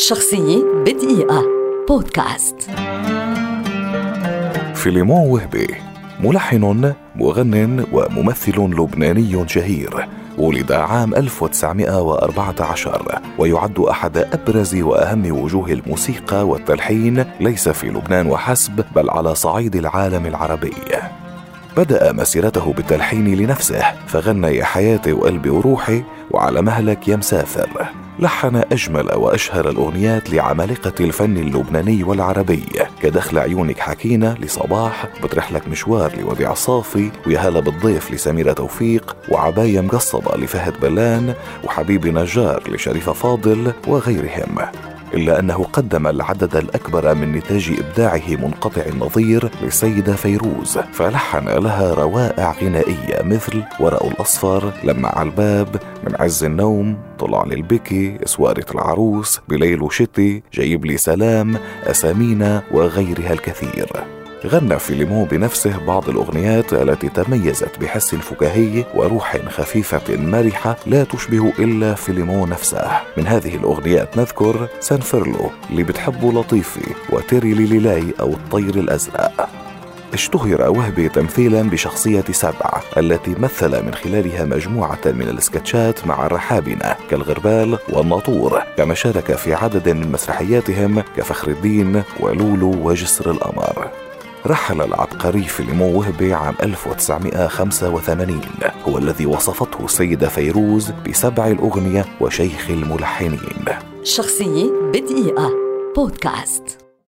شخصية بدقيقة. بودكاست. فيليمون وهبي ملحن مغن وممثل لبناني شهير ولد عام 1914 ويعد أحد أبرز وأهم وجوه الموسيقى والتلحين ليس في لبنان وحسب بل على صعيد العالم العربي. بدأ مسيرته بالتلحين لنفسه فغنى يا حياتي وقلبي وروحي وعلى مهلك يا مسافر لحن أجمل وأشهر الأغنيات لعمالقة الفن اللبناني والعربي. كدخل عيونك حكينا لصباح بترح لك مشوار لوديع صافي ويا هلا بالضيف لسميرة توفيق وعباية مقصبة لفهد بلان وحبيبي نجار لشريفة فاضل وغيرهم. إلا أنه قدم العدد الأكبر من نتاج إبداعه منقطع النظير للسيدة فيروز فلحن لها روائع غنائية مثل ورق الأصفر لمع الباب من عز النوم طلع للبكي سوارة العروس بليل وشتي جايب لي سلام أسامينا وغيرها الكثير. غنى فيليمون بنفسه بعض الأغنيات التي تميزت بحس فكاهي وروح خفيفة مرحة لا تشبه إلا فيليمون نفسه. من هذه الأغنيات نذكر سنفرلو اللي بتحبه لطيفي وتيري ليلاي أو الطير الأزرق. اشتهر وهبي تمثيلا بشخصية سبع التي مثل من خلالها مجموعة من السكتشات مع الرحابنة كالغربال والناطور كما شارك في عدد من مسرحياتهم كفخر الدين ولولو وجسر القمر. رحل العبقري فيليمون وهبي عام 1985 هو الذي وصفته السيدة فيروز بسبع الأغنية وشيخ الملحنين. شخصية بدقيقة. بودكاست.